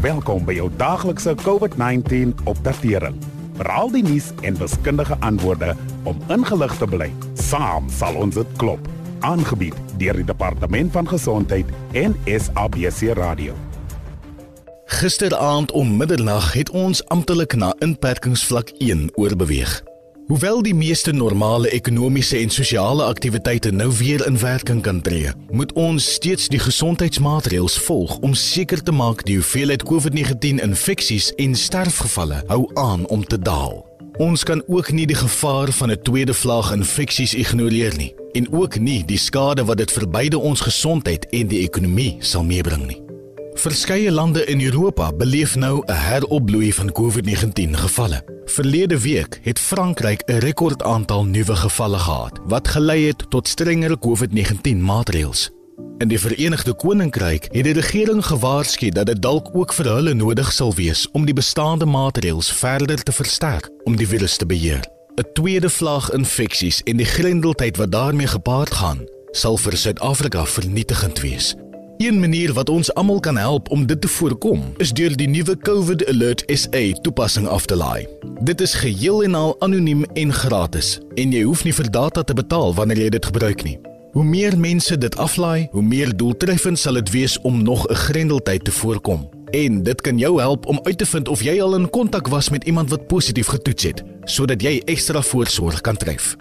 Welkom by jou daaglikse COVID-19 opdatering. Veral die nuus en wiskundige antwoorde om ingelig te bly. Saam sal ons dit klop. Aangebied deur die Departement van Gesondheid en SABC Radio. Gisteraand om middernag het ons amptelik na inperkingsvlak 1 oorbeweeg. Hoewel die meeste normale ekonomiese en sosiale aktiwiteite nou weer in werking kan tree, moet ons steeds die gesondheidsmaatreëls volg om seker te maak die hoeveelheid COVID-19 infeksies en sterfgevalle hou aan om te daal. Ons kan ook nie die gevaar van 'n tweede vlaag infeksies ignoreer nie en ook nie die skade wat dit vir beide ons gesondheid en die ekonomie sal meebring nie. Verskeie lande in Europa beleef nou 'n heropbloei van COVID-19 gevalle. Verlede week het Frankryk 'n rekordaantal nuwe gevalle gehad, wat gelei het tot strenger COVID-19 maatreëls. In die Verenigde Koninkryk het die regering gewaarsku dat dit dalk ook vir hulle nodig sal wees om die bestaande maatreëls verder te versterk om die virus te beheer. 'n Tweede vlaag infeksies en die grendeltyd wat daarmee gepaard gaan, sal vir Suid-Afrika vernietigend wees. Een manier wat ons almal kan help om dit te voorkom, is deur die nuwe COVID Alert SA toepassing af te laai. Dit is geheel en al anoniem en gratis en jy hoef nie vir data te betaal wanneer jy dit gebruik nie. Hoe meer mense dit aflaai, hoe meer doeltreffend sal dit wees om nog 'n grendeltyd te voorkom. En dit kan jou help om uit te vind of jy al in kontak was met iemand wat positief getoets het, sodat jy ekstra voorsorg kan tref.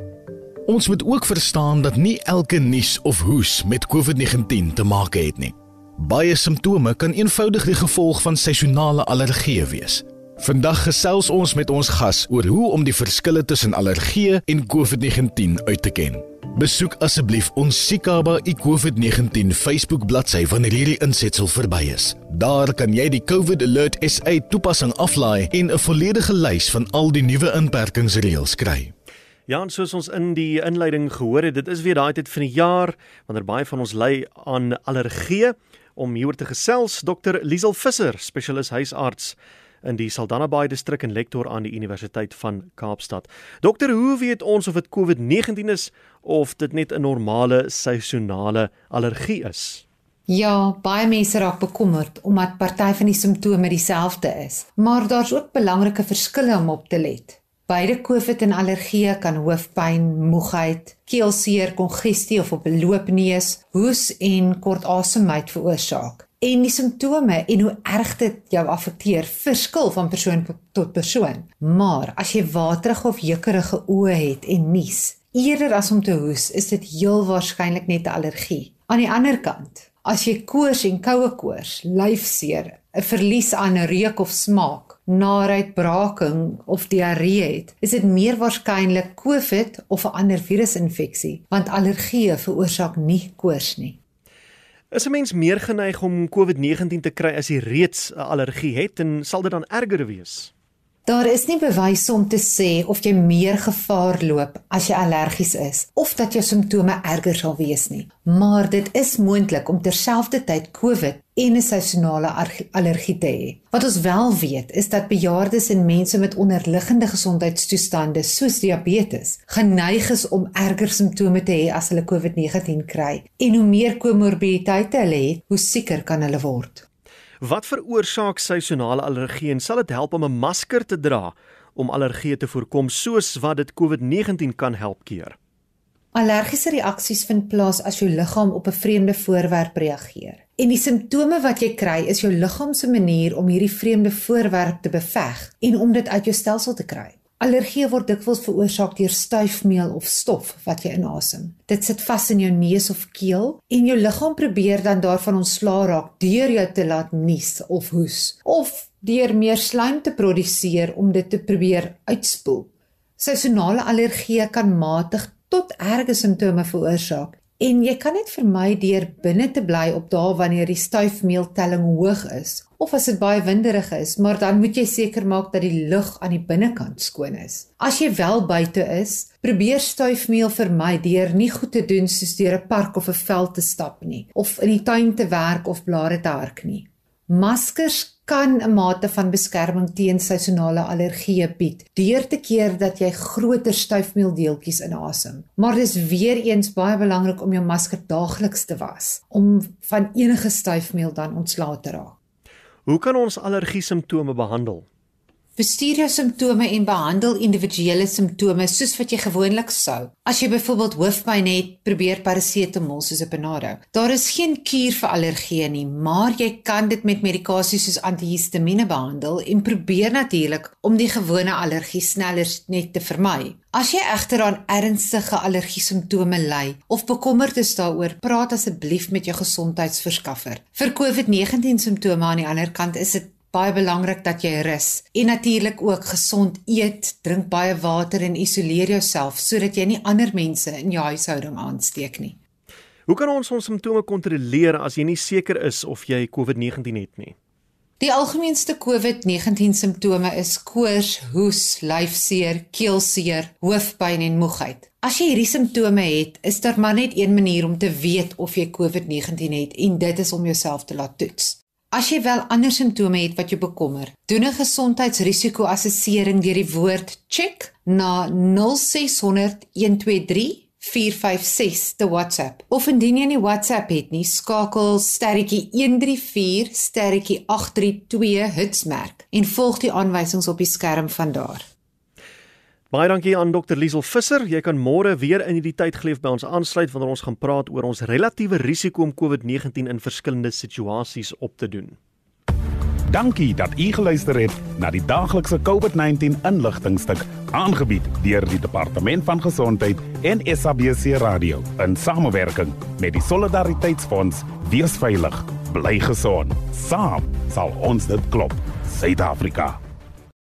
Ons moet ook verstaan dat nie elke nies of hoes met COVID-19 te maak het nie. Baie simptome kan eenvoudig die gevolg van seisonale allergieë wees. Vandag gesels ons met ons gas oor hoe om die verskille tussen allergieë en COVID-19 uit te ken. Besoek asseblief ons Sikaba iCOVID-19 Facebook bladsy wanneer hierdie insetsel verby is. Daar kan jy die COVID Alert SA toepassing aflaai en 'n volledige lys van al die nuwe inperkingsreëls kry. Ja, en soos ons in die inleiding gehoor het, dit is weer daai tyd van die jaar wanneer baie van ons ly aan allergie om hieroor te gesels. Dr. Liesel Visser, spesialis huisarts in die Saldanha Bay distrik en lektor aan die Universiteit van Kaapstad. Dokter, hoe weet ons of dit COVID-19 is of dit net 'n normale seisonale allergie is? Ja, baie mense raak bekommerd omdat party van die simptome dieselfde is, maar daar's ook belangrike verskille om op te let. Beide COVID en allergie kan hoofpyn, moegheid, keelseer, kongestie of op 'n loopneus, hoes en kort asemheid veroorsaak. En die simptome en hoe erg dit jou affekteer, verskil van persoon tot persoon. Maar as jy waterige of jeukerige oë het en nies, eerder as om te hoes, is dit heel waarskynlik net 'n allergie. Aan die ander kant, as jy koors en koue koors, lyfseer, 'n verlies aan reuk of smaak, naait, braaking of diarree het, is dit meer waarskynlik COVID of 'n ander virusinfeksie, want allergie veroorsaak nie koors nie. Is 'n mens meer geneig om COVID-19 te kry as jy reeds 'n allergie het en sal dit dan erger wees? Daar is nie bewyse om te sê of jy meer gevaar loop as jy allergies is of dat jou simptome erger sal wees nie. Maar dit is moontlik om terselfdertyd COVID en 'n seisonale allergie te hê. Wat ons wel weet, is dat bejaardes en mense met onderliggende gesondheidstoestande soos diabetes geneig is om erger simptome te hê as hulle COVID-19 kry. En hoe meer komorbiditeite hulle het, hoe sieker kan hulle word. Wat veroorsaak seisonale allergie en sal dit help om 'n masker te dra om allergie te voorkom soos wat dit COVID-19 kan help keer? Allergiese reaksies vind plaas as jou liggaam op 'n vreemde voorwerp reageer. En die simptome wat jy kry is jou liggaam se manier om hierdie vreemde voorwerp te beveg en om dit uit jou stelsel te kry. Allergie word dikwels veroorsaak deur stuifmeel of stof wat jy inasem. Dit sit vas in jou neus of keel en jou liggaam probeer dan daarvan ontslaa raak deur jou te laat nies of hoes of deur meer slaim te produseer om dit te probeer uitspoel. Seisonale allergie kan matig tot erge simptome veroorsaak En jy kan net vermy deur binne te bly op dae wanneer die stuifmeeltelling hoog is of as dit baie winderig is, maar dan moet jy seker maak dat die lug aan die binnekant skoon is. As jy wel buite is, probeer stuifmeel vermy deur nie goed te doen soos deur 'n park of 'n veld te stap nie of in die tuin te werk of blare te hark nie. Maskers kan 'n mate van beskerming teen seisonale allergieë bied deur te keer dat jy groter stuifmeeldeeltjies inasem. Maar dis weer eens baie belangrik om jou masker daagliks te was om van enige stuifmeel dan ontslae te raak. Hoe kan ons allergie simptome behandel? Bestuur jou simptome en behandel individuele simptome soos wat jy gewoonlik sou. As jy byvoorbeeld hoofpyn het, probeer parasetamol soos 'n Panado. Daar is geen kuur vir allergie nie, maar jy kan dit met medikasie soos antihistamiene behandel en probeer natuurlik om die gewone allergie sneller net te vermy. As jy egter aan ernstige allergie simptome ly of bekommerd is daaroor, praat asseblief met jou gesondheidsverskaffer. Vir COVID-19 simptome aan die ander kant is dit baie belangrik dat jy rus en natuurlik ook gesond eet, drink baie water en isoleer jouself sodat jy nie ander mense in jou huishouding aansteek nie. Hoe kan ons ons simptome kontroleer as jy nie seker is of jy COVID-19 het nie? Die algemeenste COVID-19 simptome is koors, hoes, lyfseer, keelseer, hoofpyn en moegheid. As jy hierdie simptome het, is daar maar net een manier om te weet of jy COVID-19 het en dit is om jouself te laat toets. As jy wel ander simptome het wat jou bekommer, doen 'n gesondheidsrisiko-assessering deur die woord check na 0600 123 456 te WhatsApp. Of indien jy nie WhatsApp het nie, skakel sterretjie 134 sterretjie 832 hitsmerk en volg die aanwysings op die skerm van daar. Baie dankie aan Dr Liesel Visser. Jy kan môre weer in hierdie tyd geleef by ons aansluit wanneer ons gaan praat oor ons relatiewe risiko om COVID-19 in verskillende situasies op te doen. Dankie dat u geluister het na die daaglikse COVID-19 inligtingstuk aangebied deur die Departement van Gesondheid en SABC Radio in samewerking met die Solidariteitsfonds. Wees veilig, bly gesond. Saam sal ons dit klop. Suid-Afrika.